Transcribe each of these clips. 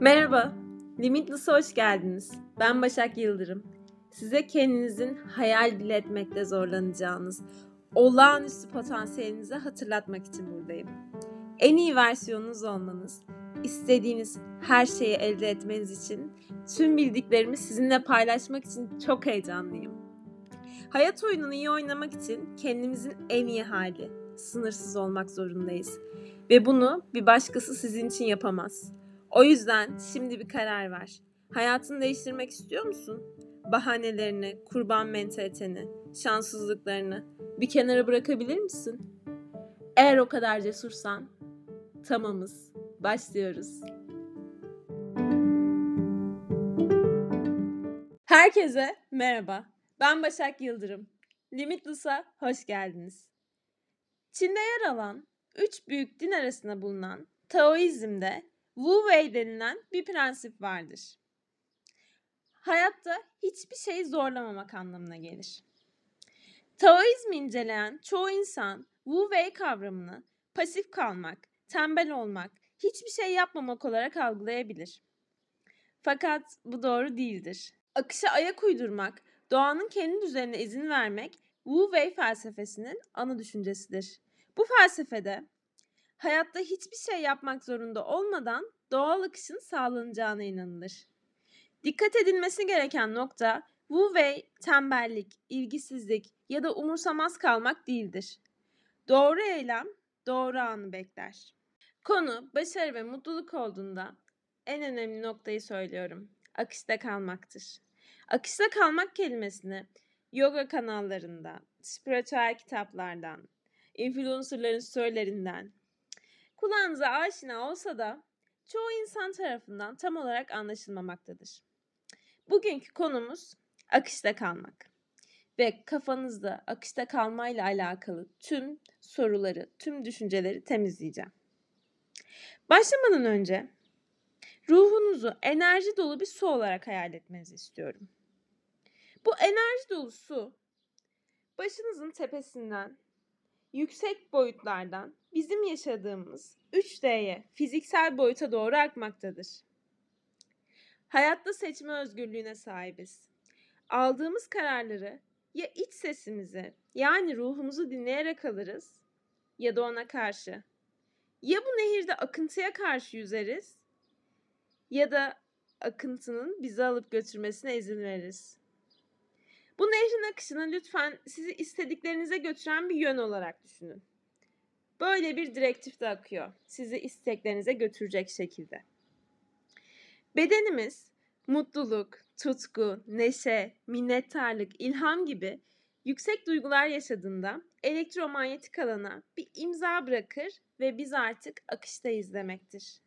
Merhaba, Limitless'a hoş geldiniz. Ben Başak Yıldırım. Size kendinizin hayal bile etmekte zorlanacağınız, olağanüstü potansiyelinizi hatırlatmak için buradayım. En iyi versiyonunuz olmanız, istediğiniz her şeyi elde etmeniz için tüm bildiklerimi sizinle paylaşmak için çok heyecanlıyım. Hayat oyununu iyi oynamak için kendimizin en iyi hali, sınırsız olmak zorundayız. Ve bunu bir başkası sizin için yapamaz. O yüzden şimdi bir karar ver. Hayatını değiştirmek istiyor musun? Bahanelerini, kurban mentaliteni, şanssızlıklarını bir kenara bırakabilir misin? Eğer o kadar cesursan, tamamız. Başlıyoruz. Herkese merhaba. Ben Başak Yıldırım. Limitless'a hoş geldiniz. Çin'de yer alan üç büyük din arasında bulunan Taoizm'de Wu Wei denilen bir prensip vardır. Hayatta hiçbir şeyi zorlamamak anlamına gelir. Taoizmi inceleyen çoğu insan Wu Wei kavramını pasif kalmak, tembel olmak, hiçbir şey yapmamak olarak algılayabilir. Fakat bu doğru değildir. Akışa ayak uydurmak, doğanın kendi düzenine izin vermek Wu Wei felsefesinin ana düşüncesidir. Bu felsefede hayatta hiçbir şey yapmak zorunda olmadan doğal akışın sağlanacağına inanılır. Dikkat edilmesi gereken nokta Wu Wei tembellik, ilgisizlik ya da umursamaz kalmak değildir. Doğru eylem doğru anı bekler. Konu başarı ve mutluluk olduğunda en önemli noktayı söylüyorum. Akışta kalmaktır. Akışta kalmak kelimesini yoga kanallarında, spiritüel kitaplardan, influencerların söylerinden kulağınıza aşina olsa da çoğu insan tarafından tam olarak anlaşılmamaktadır. Bugünkü konumuz akışta kalmak ve kafanızda akışta kalmayla alakalı tüm soruları, tüm düşünceleri temizleyeceğim. Başlamadan önce ruhunuzu enerji dolu bir su olarak hayal etmenizi istiyorum. Bu enerji dolu su başınızın tepesinden yüksek boyutlardan bizim yaşadığımız 3D'ye, fiziksel boyuta doğru akmaktadır. Hayatta seçme özgürlüğüne sahibiz. Aldığımız kararları ya iç sesimizi yani ruhumuzu dinleyerek alırız ya da ona karşı. Ya bu nehirde akıntıya karşı yüzeriz ya da akıntının bizi alıp götürmesine izin veririz. Bu nehrin akışını lütfen sizi istediklerinize götüren bir yön olarak düşünün. Böyle bir direktif de akıyor. Sizi isteklerinize götürecek şekilde. Bedenimiz mutluluk, tutku, neşe, minnettarlık, ilham gibi yüksek duygular yaşadığında elektromanyetik alana bir imza bırakır ve biz artık akıştayız demektir.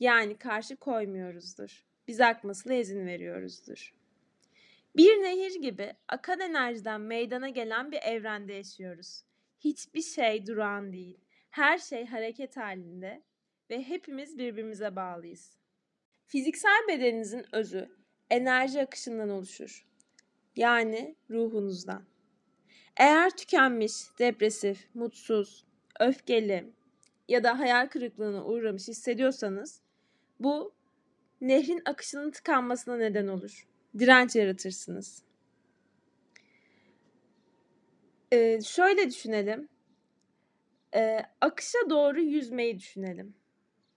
Yani karşı koymuyoruzdur. Biz akmasına izin veriyoruzdur. Bir nehir gibi akan enerjiden meydana gelen bir evrende yaşıyoruz. Hiçbir şey durağan değil. Her şey hareket halinde ve hepimiz birbirimize bağlıyız. Fiziksel bedeninizin özü enerji akışından oluşur. Yani ruhunuzdan. Eğer tükenmiş, depresif, mutsuz, öfkeli ya da hayal kırıklığına uğramış hissediyorsanız bu nehrin akışının tıkanmasına neden olur. Direnç yaratırsınız. Ee, şöyle düşünelim e, akışa doğru yüzmeyi düşünelim.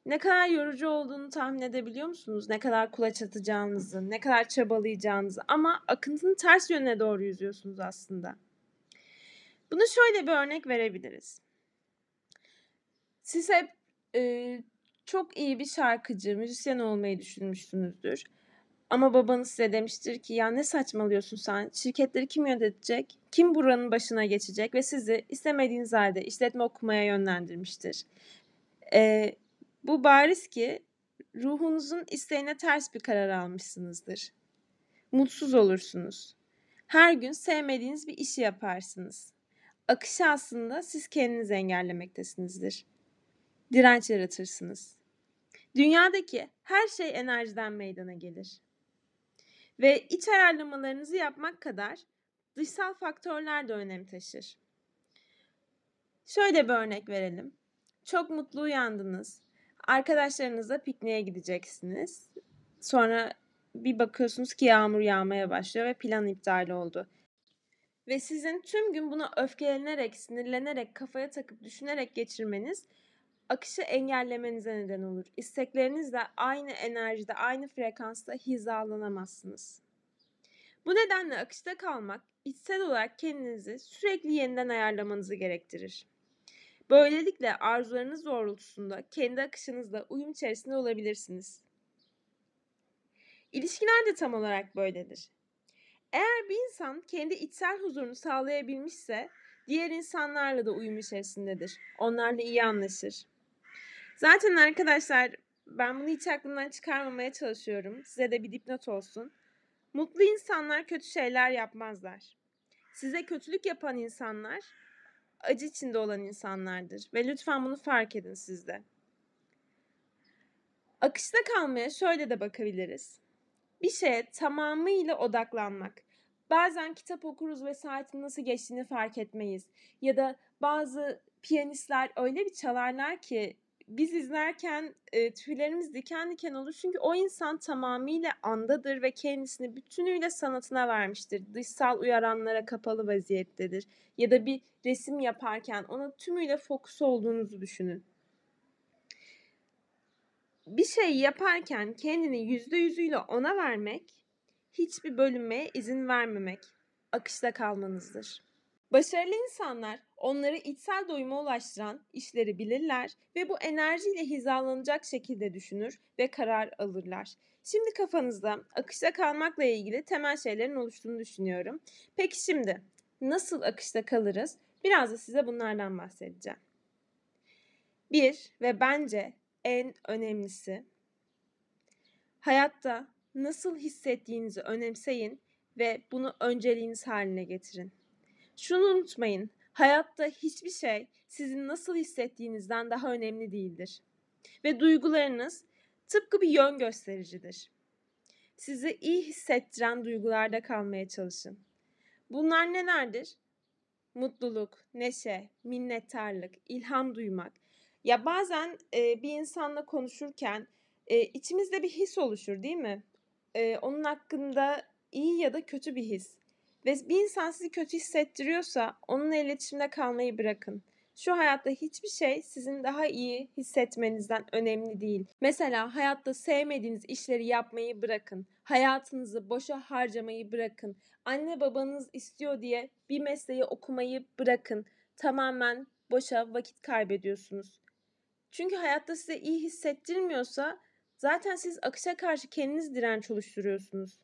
Ne kadar yorucu olduğunu tahmin edebiliyor musunuz? Ne kadar kulaç atacağınızı, ne kadar çabalayacağınızı ama akıntının ters yönüne doğru yüzüyorsunuz aslında. Bunu şöyle bir örnek verebiliriz. Siz hep e, çok iyi bir şarkıcı, müzisyen olmayı düşünmüşsünüzdür. Ama babanız size demiştir ki ya ne saçmalıyorsun sen? Şirketleri kim yönetecek? Kim buranın başına geçecek? Ve sizi istemediğiniz halde işletme okumaya yönlendirmiştir. Ee, bu bariz ki ruhunuzun isteğine ters bir karar almışsınızdır. Mutsuz olursunuz. Her gün sevmediğiniz bir işi yaparsınız. Akışı aslında siz kendiniz engellemektesinizdir. Direnç yaratırsınız. Dünyadaki her şey enerjiden meydana gelir. Ve iç ayarlamalarınızı yapmak kadar dışsal faktörler de önem taşır. Şöyle bir örnek verelim. Çok mutlu uyandınız. Arkadaşlarınızla pikniğe gideceksiniz Sonra bir bakıyorsunuz ki yağmur yağmaya başlıyor ve plan iptal oldu. Ve sizin tüm gün buna öfkelenerek, sinirlenerek, kafaya takıp düşünerek geçirmeniz akışı engellemenize neden olur. İsteklerinizle aynı enerjide, aynı frekansta hizalanamazsınız. Bu nedenle akışta kalmak, içsel olarak kendinizi sürekli yeniden ayarlamanızı gerektirir. Böylelikle arzularınız doğrultusunda kendi akışınızla uyum içerisinde olabilirsiniz. İlişkiler de tam olarak böyledir. Eğer bir insan kendi içsel huzurunu sağlayabilmişse diğer insanlarla da uyum içerisindedir. Onlarla iyi anlaşır. Zaten arkadaşlar ben bunu hiç aklımdan çıkarmamaya çalışıyorum. Size de bir dipnot olsun. Mutlu insanlar kötü şeyler yapmazlar. Size kötülük yapan insanlar acı içinde olan insanlardır ve lütfen bunu fark edin sizde. Akışta kalmaya şöyle de bakabiliriz. Bir şeye tamamıyla odaklanmak. Bazen kitap okuruz ve saatin nasıl geçtiğini fark etmeyiz. Ya da bazı piyanistler öyle bir çalarlar ki biz izlerken e, tüylerimiz diken diken olur. Çünkü o insan tamamıyla andadır ve kendisini bütünüyle sanatına vermiştir. Dışsal uyaranlara kapalı vaziyettedir. Ya da bir resim yaparken ona tümüyle fokus olduğunuzu düşünün. Bir şey yaparken kendini yüzde yüzüyle ona vermek, hiçbir bölünmeye izin vermemek, akışta kalmanızdır. Başarılı insanlar onları içsel doyuma ulaştıran işleri bilirler ve bu enerjiyle hizalanacak şekilde düşünür ve karar alırlar. Şimdi kafanızda akışta kalmakla ilgili temel şeylerin oluştuğunu düşünüyorum. Peki şimdi nasıl akışta kalırız? Biraz da size bunlardan bahsedeceğim. Bir ve bence en önemlisi hayatta nasıl hissettiğinizi önemseyin ve bunu önceliğiniz haline getirin. Şunu unutmayın. Hayatta hiçbir şey sizin nasıl hissettiğinizden daha önemli değildir. Ve duygularınız tıpkı bir yön göstericidir. Sizi iyi hissettiren duygularda kalmaya çalışın. Bunlar nelerdir? Mutluluk, neşe, minnettarlık, ilham duymak. Ya bazen e, bir insanla konuşurken e, içimizde bir his oluşur değil mi? E, onun hakkında iyi ya da kötü bir his. Ve bir insan sizi kötü hissettiriyorsa onunla iletişimde kalmayı bırakın. Şu hayatta hiçbir şey sizin daha iyi hissetmenizden önemli değil. Mesela hayatta sevmediğiniz işleri yapmayı bırakın. Hayatınızı boşa harcamayı bırakın. Anne babanız istiyor diye bir mesleği okumayı bırakın. Tamamen boşa vakit kaybediyorsunuz. Çünkü hayatta size iyi hissettirmiyorsa zaten siz akışa karşı kendiniz direnç oluşturuyorsunuz.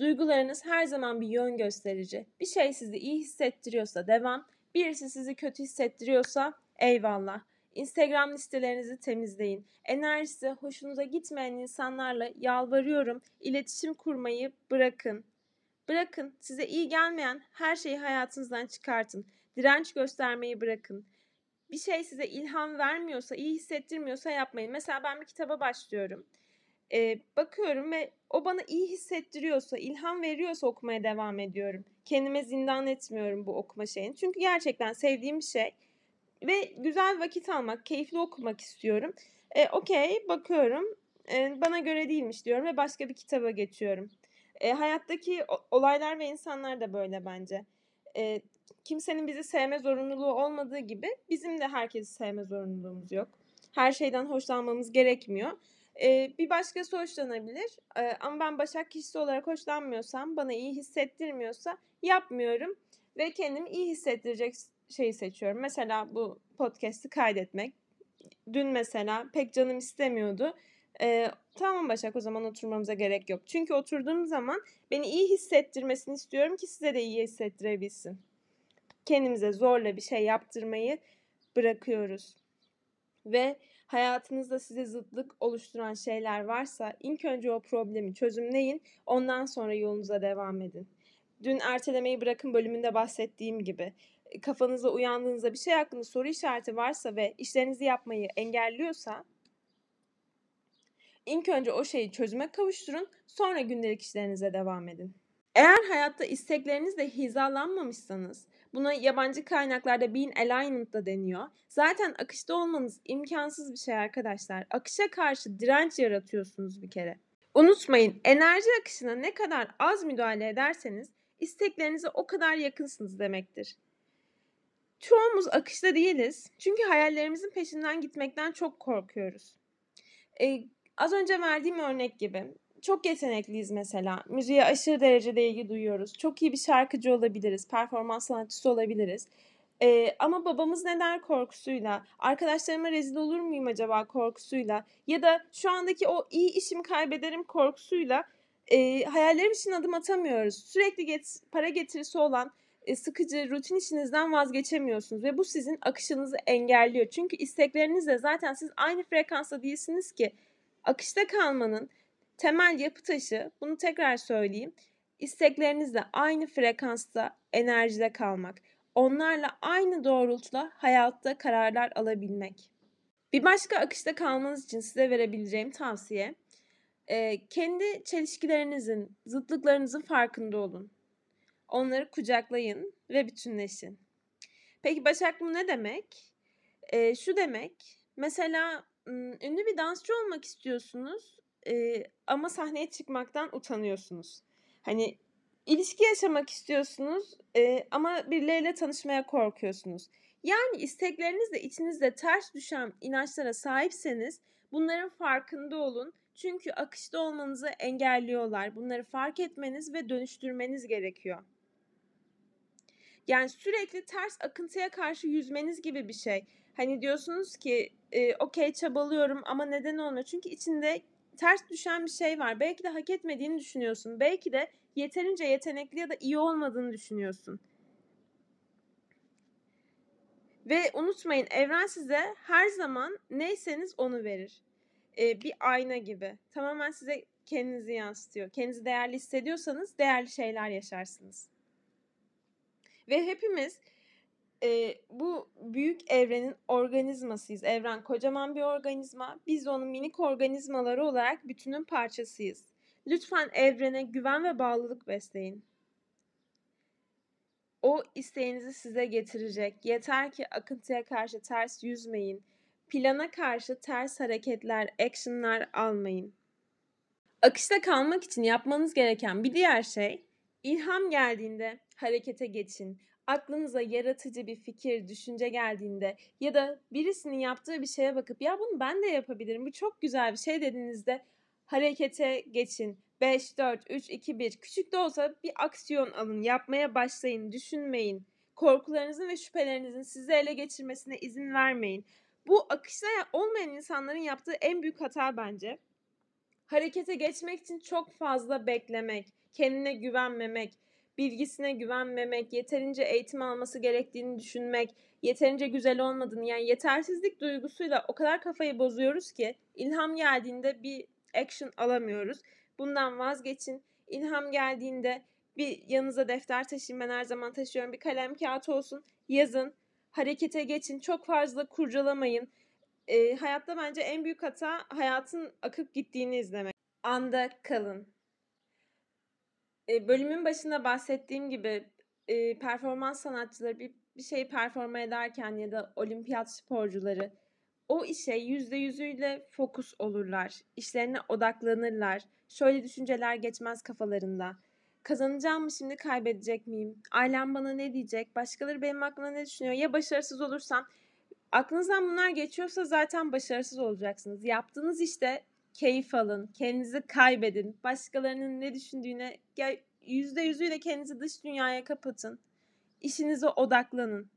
Duygularınız her zaman bir yön gösterici. Bir şey sizi iyi hissettiriyorsa devam, birisi sizi kötü hissettiriyorsa eyvallah. Instagram listelerinizi temizleyin. Enerjisi hoşunuza gitmeyen insanlarla yalvarıyorum iletişim kurmayı bırakın. Bırakın size iyi gelmeyen her şeyi hayatınızdan çıkartın. Direnç göstermeyi bırakın. Bir şey size ilham vermiyorsa, iyi hissettirmiyorsa yapmayın. Mesela ben bir kitaba başlıyorum e, bakıyorum ve o bana iyi hissettiriyorsa, ilham veriyorsa okumaya devam ediyorum. Kendime zindan etmiyorum bu okuma şeyini. Çünkü gerçekten sevdiğim bir şey ve güzel vakit almak, keyifli okumak istiyorum. E, Okey, bakıyorum. E, bana göre değilmiş diyorum ve başka bir kitaba geçiyorum. E, hayattaki olaylar ve insanlar da böyle bence. E, kimsenin bizi sevme zorunluluğu olmadığı gibi bizim de herkesi sevme zorunluluğumuz yok. Her şeyden hoşlanmamız gerekmiyor. Ee, bir başkası hoşlanabilir ee, ama ben Başak kişisi olarak hoşlanmıyorsam, bana iyi hissettirmiyorsa yapmıyorum ve kendimi iyi hissettirecek şeyi seçiyorum. Mesela bu podcast'i kaydetmek. Dün mesela pek canım istemiyordu. Ee, tamam Başak o zaman oturmamıza gerek yok. Çünkü oturduğum zaman beni iyi hissettirmesini istiyorum ki size de iyi hissettirebilsin. Kendimize zorla bir şey yaptırmayı bırakıyoruz. Ve hayatınızda size zıtlık oluşturan şeyler varsa ilk önce o problemi çözümleyin. Ondan sonra yolunuza devam edin. Dün ertelemeyi bırakın bölümünde bahsettiğim gibi kafanızda uyandığınızda bir şey hakkında soru işareti varsa ve işlerinizi yapmayı engelliyorsa ilk önce o şeyi çözüme kavuşturun sonra gündelik işlerinize devam edin. Eğer hayatta isteklerinizle hizalanmamışsanız Buna yabancı kaynaklarda being alignment da deniyor. Zaten akışta olmanız imkansız bir şey arkadaşlar. Akışa karşı direnç yaratıyorsunuz bir kere. Unutmayın, enerji akışına ne kadar az müdahale ederseniz isteklerinize o kadar yakınsınız demektir. Çoğumuz akışta değiliz çünkü hayallerimizin peşinden gitmekten çok korkuyoruz. Ee, az önce verdiğim örnek gibi çok yetenekliyiz mesela. Müziğe aşırı derecede ilgi duyuyoruz. Çok iyi bir şarkıcı olabiliriz, performans sanatçısı olabiliriz. Ee, ama babamız ne der korkusuyla, arkadaşlarıma rezil olur muyum acaba korkusuyla ya da şu andaki o iyi işimi kaybederim korkusuyla e, hayallerim için adım atamıyoruz. Sürekli get para getirisi olan e, sıkıcı rutin işinizden vazgeçemiyorsunuz ve bu sizin akışınızı engelliyor. Çünkü isteklerinizle zaten siz aynı frekansta değilsiniz ki akışta kalmanın temel yapı taşı, bunu tekrar söyleyeyim, isteklerinizle aynı frekansta enerjide kalmak. Onlarla aynı doğrultuda hayatta kararlar alabilmek. Bir başka akışta kalmanız için size verebileceğim tavsiye, kendi çelişkilerinizin, zıtlıklarınızın farkında olun. Onları kucaklayın ve bütünleşin. Peki Başak bu ne demek? E, şu demek, mesela ünlü bir dansçı olmak istiyorsunuz e, ama sahneye çıkmaktan utanıyorsunuz. Hani ilişki yaşamak istiyorsunuz e, ama birileriyle tanışmaya korkuyorsunuz. Yani isteklerinizle içinizde ters düşen inançlara sahipseniz bunların farkında olun. Çünkü akışta olmanızı engelliyorlar. Bunları fark etmeniz ve dönüştürmeniz gerekiyor. Yani sürekli ters akıntıya karşı yüzmeniz gibi bir şey. Hani diyorsunuz ki e, okey çabalıyorum ama neden olmuyor? Çünkü içinde ters düşen bir şey var. Belki de hak etmediğini düşünüyorsun. Belki de yeterince yetenekli ya da iyi olmadığını düşünüyorsun. Ve unutmayın evren size her zaman neyseniz onu verir. Ee, bir ayna gibi. Tamamen size kendinizi yansıtıyor. Kendinizi değerli hissediyorsanız değerli şeyler yaşarsınız. Ve hepimiz e, bu büyük evrenin organizmasıyız. Evren kocaman bir organizma. Biz onun minik organizmaları olarak bütünün parçasıyız. Lütfen evrene güven ve bağlılık besleyin. O isteğinizi size getirecek. Yeter ki akıntıya karşı ters yüzmeyin. Plana karşı ters hareketler, actionlar almayın. Akışta kalmak için yapmanız gereken bir diğer şey ilham geldiğinde harekete geçin aklınıza yaratıcı bir fikir, düşünce geldiğinde ya da birisinin yaptığı bir şeye bakıp ya bunu ben de yapabilirim, bu çok güzel bir şey dediğinizde harekete geçin. 5, 4, 3, 2, 1 küçük de olsa bir aksiyon alın, yapmaya başlayın, düşünmeyin. Korkularınızın ve şüphelerinizin sizi ele geçirmesine izin vermeyin. Bu akışta olmayan insanların yaptığı en büyük hata bence. Harekete geçmek için çok fazla beklemek, kendine güvenmemek, bilgisine güvenmemek, yeterince eğitim alması gerektiğini düşünmek, yeterince güzel olmadığını yani yetersizlik duygusuyla o kadar kafayı bozuyoruz ki ilham geldiğinde bir action alamıyoruz. Bundan vazgeçin. İlham geldiğinde bir yanınıza defter taşıyın. Ben her zaman taşıyorum. Bir kalem kağıt olsun. Yazın. Harekete geçin. Çok fazla kurcalamayın. E, hayatta bence en büyük hata hayatın akıp gittiğini izlemek. Anda kalın bölümün başında bahsettiğim gibi e, performans sanatçıları bir, bir şeyi performa ederken ya da olimpiyat sporcuları o işe yüzde yüzüyle fokus olurlar. İşlerine odaklanırlar. Şöyle düşünceler geçmez kafalarında. Kazanacağım mı şimdi kaybedecek miyim? Ailem bana ne diyecek? Başkaları benim hakkında ne düşünüyor? Ya başarısız olursam? Aklınızdan bunlar geçiyorsa zaten başarısız olacaksınız. Yaptığınız işte keyif alın, kendinizi kaybedin. Başkalarının ne düşündüğüne yüzde yüzüyle kendinizi dış dünyaya kapatın. İşinize odaklanın.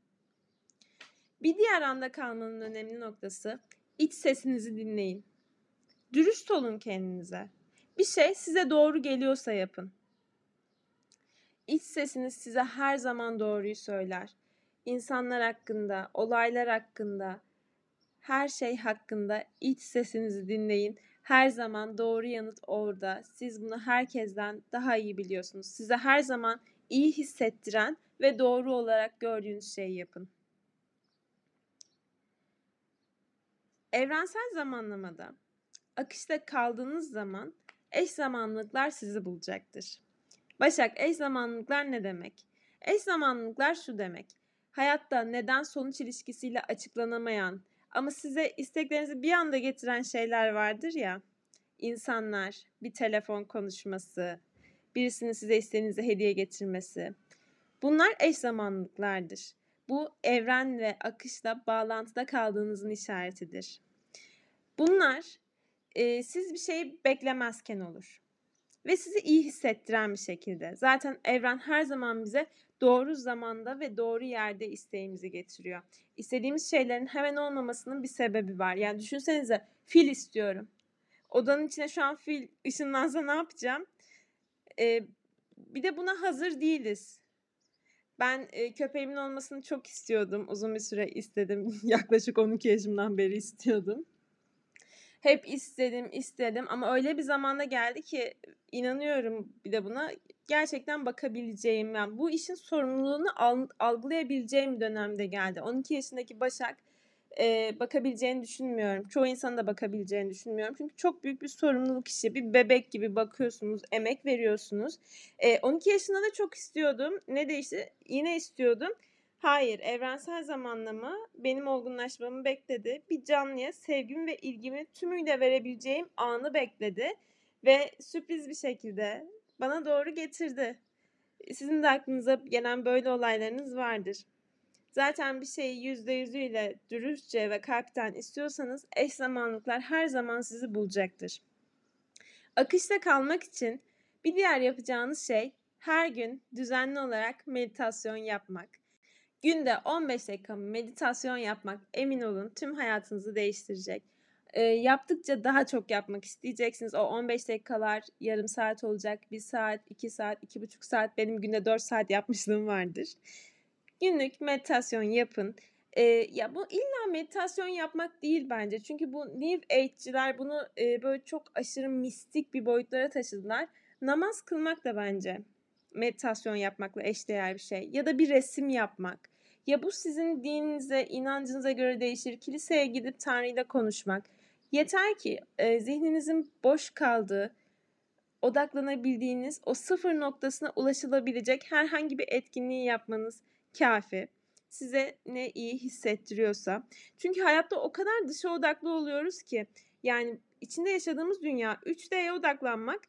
Bir diğer anda kalmanın önemli noktası iç sesinizi dinleyin. Dürüst olun kendinize. Bir şey size doğru geliyorsa yapın. İç sesiniz size her zaman doğruyu söyler. İnsanlar hakkında, olaylar hakkında, her şey hakkında iç sesinizi dinleyin her zaman doğru yanıt orada. Siz bunu herkesten daha iyi biliyorsunuz. Size her zaman iyi hissettiren ve doğru olarak gördüğünüz şeyi yapın. Evrensel zamanlamada akışta kaldığınız zaman eş zamanlılıklar sizi bulacaktır. Başak eş zamanlılıklar ne demek? Eş zamanlılıklar şu demek. Hayatta neden sonuç ilişkisiyle açıklanamayan, ama size isteklerinizi bir anda getiren şeyler vardır ya. insanlar, bir telefon konuşması, birisinin size isteğinize hediye getirmesi. Bunlar eş zamanlılıklardır. Bu evren ve akışla bağlantıda kaldığınızın işaretidir. Bunlar e, siz bir şeyi beklemezken olur. Ve sizi iyi hissettiren bir şekilde. Zaten evren her zaman bize doğru zamanda ve doğru yerde isteğimizi getiriyor. İstediğimiz şeylerin hemen olmamasının bir sebebi var. Yani düşünsenize fil istiyorum. Odanın içine şu an fil ışınlansa ne yapacağım? Ee, bir de buna hazır değiliz. Ben e, köpeğimin olmasını çok istiyordum. Uzun bir süre istedim. Yaklaşık 12 yaşımdan beri istiyordum. Hep istedim, istedim ama öyle bir zamanda geldi ki inanıyorum bir de buna gerçekten bakabileceğim yani bu işin sorumluluğunu algılayabileceğim dönemde geldi. 12 yaşındaki Başak e, bakabileceğini düşünmüyorum. Çoğu insanın da bakabileceğini düşünmüyorum. Çünkü çok büyük bir sorumluluk işi. Bir bebek gibi bakıyorsunuz, emek veriyorsunuz. E, 12 yaşında da çok istiyordum. Ne değişti? Yine istiyordum. Hayır, evrensel zamanlama benim olgunlaşmamı bekledi. Bir canlıya sevgimi ve ilgimi tümüyle verebileceğim anı bekledi. Ve sürpriz bir şekilde bana doğru getirdi. Sizin de aklınıza gelen böyle olaylarınız vardır. Zaten bir şeyi yüzde yüzüyle dürüstçe ve kalpten istiyorsanız eş zamanlıklar her zaman sizi bulacaktır. Akışta kalmak için bir diğer yapacağınız şey her gün düzenli olarak meditasyon yapmak. Günde 15 dakika meditasyon yapmak emin olun tüm hayatınızı değiştirecek. E, yaptıkça daha çok yapmak isteyeceksiniz. O 15 dakikalar yarım saat olacak, 1 saat, 2 saat, 2,5 saat. Benim günde 4 saat yapmışlığım vardır. Günlük meditasyon yapın. E, ya bu illa meditasyon yapmak değil bence. Çünkü bu New Age'ciler bunu e, böyle çok aşırı mistik bir boyutlara taşıdılar. Namaz kılmak da bence meditasyon yapmakla eşdeğer bir şey. Ya da bir resim yapmak. Ya bu sizin dininize, inancınıza göre değişir. Kiliseye gidip Tanrı ile konuşmak. Yeter ki e, zihninizin boş kaldığı, odaklanabildiğiniz o sıfır noktasına ulaşılabilecek herhangi bir etkinliği yapmanız kafi. Size ne iyi hissettiriyorsa. Çünkü hayatta o kadar dışa odaklı oluyoruz ki yani içinde yaşadığımız dünya 3D'ye odaklanmak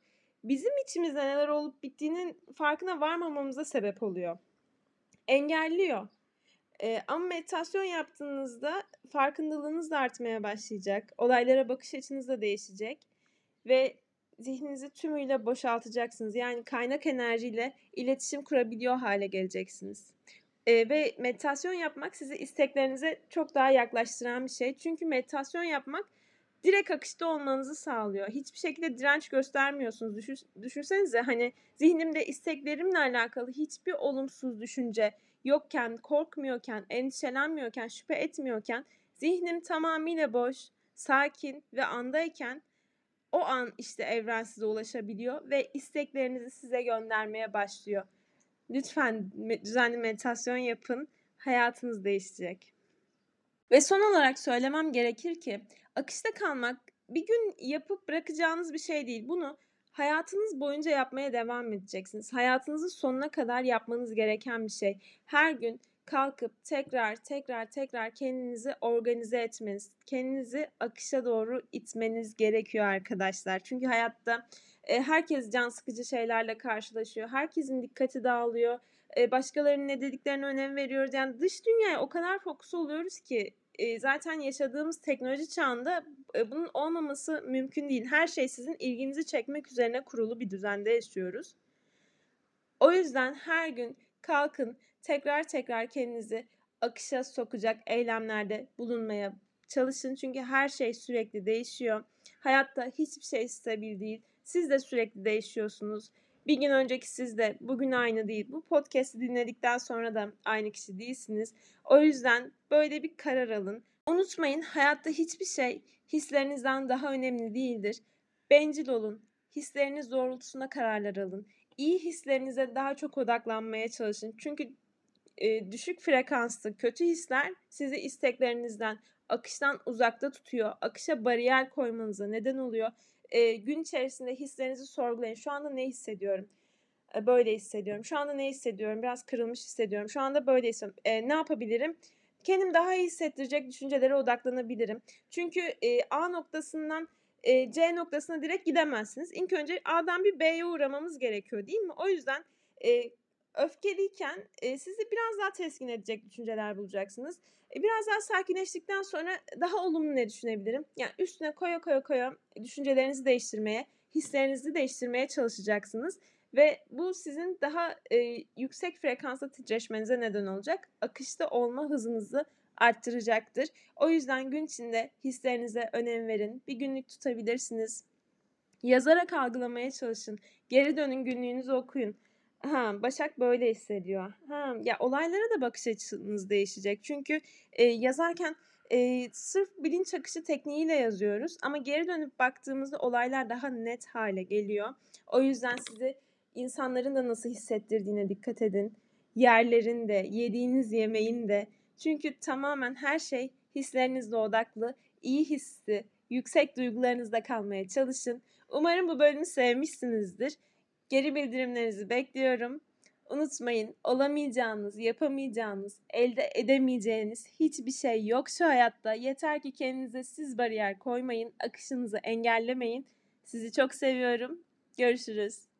bizim içimizde neler olup bittiğinin farkına varmamamıza sebep oluyor. Engelliyor. E, ama meditasyon yaptığınızda farkındalığınız da artmaya başlayacak. Olaylara bakış açınız da değişecek. Ve zihninizi tümüyle boşaltacaksınız. Yani kaynak enerjiyle iletişim kurabiliyor hale geleceksiniz. E, ve meditasyon yapmak sizi isteklerinize çok daha yaklaştıran bir şey. Çünkü meditasyon yapmak direkt akışta olmanızı sağlıyor. Hiçbir şekilde direnç göstermiyorsunuz. Düşün, düşünsenize hani zihnimde isteklerimle alakalı hiçbir olumsuz düşünce, yokken, korkmuyorken, endişelenmiyorken, şüphe etmiyorken, zihnim tamamıyla boş, sakin ve andayken o an işte evren size ulaşabiliyor ve isteklerinizi size göndermeye başlıyor. Lütfen düzenli meditasyon yapın. Hayatınız değişecek. Ve son olarak söylemem gerekir ki akışta kalmak bir gün yapıp bırakacağınız bir şey değil. Bunu hayatınız boyunca yapmaya devam edeceksiniz. Hayatınızın sonuna kadar yapmanız gereken bir şey. Her gün kalkıp tekrar tekrar tekrar kendinizi organize etmeniz, kendinizi akışa doğru itmeniz gerekiyor arkadaşlar. Çünkü hayatta e, herkes can sıkıcı şeylerle karşılaşıyor. Herkesin dikkati dağılıyor. E, başkalarının ne dediklerine önem veriyoruz. Yani dış dünyaya o kadar fokus oluyoruz ki e, zaten yaşadığımız teknoloji çağında e, bunun olmaması mümkün değil. Her şey sizin ilginizi çekmek üzerine kurulu bir düzende yaşıyoruz. O yüzden her gün kalkın tekrar tekrar kendinizi akışa sokacak eylemlerde bulunmaya çalışın. Çünkü her şey sürekli değişiyor. Hayatta hiçbir şey stabil değil. Siz de sürekli değişiyorsunuz. Bir gün önceki siz de bugün aynı değil. Bu podcast'i dinledikten sonra da aynı kişi değilsiniz. O yüzden böyle bir karar alın. Unutmayın hayatta hiçbir şey hislerinizden daha önemli değildir. Bencil olun. Hisleriniz doğrultusunda kararlar alın. İyi hislerinize daha çok odaklanmaya çalışın. Çünkü e, düşük frekanslı kötü hisler sizi isteklerinizden, akıştan uzakta tutuyor. Akışa bariyer koymanıza neden oluyor. E, gün içerisinde hislerinizi sorgulayın. Şu anda ne hissediyorum? E, böyle hissediyorum. Şu anda ne hissediyorum? Biraz kırılmış hissediyorum. Şu anda böyle hissediyorum. E, ne yapabilirim? Kendim daha iyi hissettirecek düşüncelere odaklanabilirim. Çünkü e, A noktasından e, C noktasına direkt gidemezsiniz. İlk önce A'dan bir B'ye uğramamız gerekiyor değil mi? O yüzden e, öfkeliyken e, sizi biraz daha teskin edecek düşünceler bulacaksınız. E, biraz daha sakinleştikten sonra daha olumlu ne düşünebilirim? Yani üstüne koya koya koya düşüncelerinizi değiştirmeye, hislerinizi değiştirmeye çalışacaksınız. Ve bu sizin daha e, yüksek frekansla titreşmenize neden olacak. Akışta olma hızınızı arttıracaktır. O yüzden gün içinde hislerinize önem verin. Bir günlük tutabilirsiniz. Yazarak algılamaya çalışın. Geri dönün günlüğünüzü okuyun. Ha, Başak böyle hissediyor. Ha, ya olaylara da bakış açınız değişecek. Çünkü e, yazarken e, sırf bilinç akışı tekniğiyle yazıyoruz ama geri dönüp baktığımızda olaylar daha net hale geliyor. O yüzden sizi insanların da nasıl hissettirdiğine dikkat edin. Yerlerin de, yediğiniz yemeğin de. Çünkü tamamen her şey hislerinizle odaklı. İyi hissi, yüksek duygularınızda kalmaya çalışın. Umarım bu bölümü sevmişsinizdir. Geri bildirimlerinizi bekliyorum. Unutmayın, olamayacağınız, yapamayacağınız, elde edemeyeceğiniz hiçbir şey yok şu hayatta. Yeter ki kendinize siz bariyer koymayın, akışınızı engellemeyin. Sizi çok seviyorum. Görüşürüz.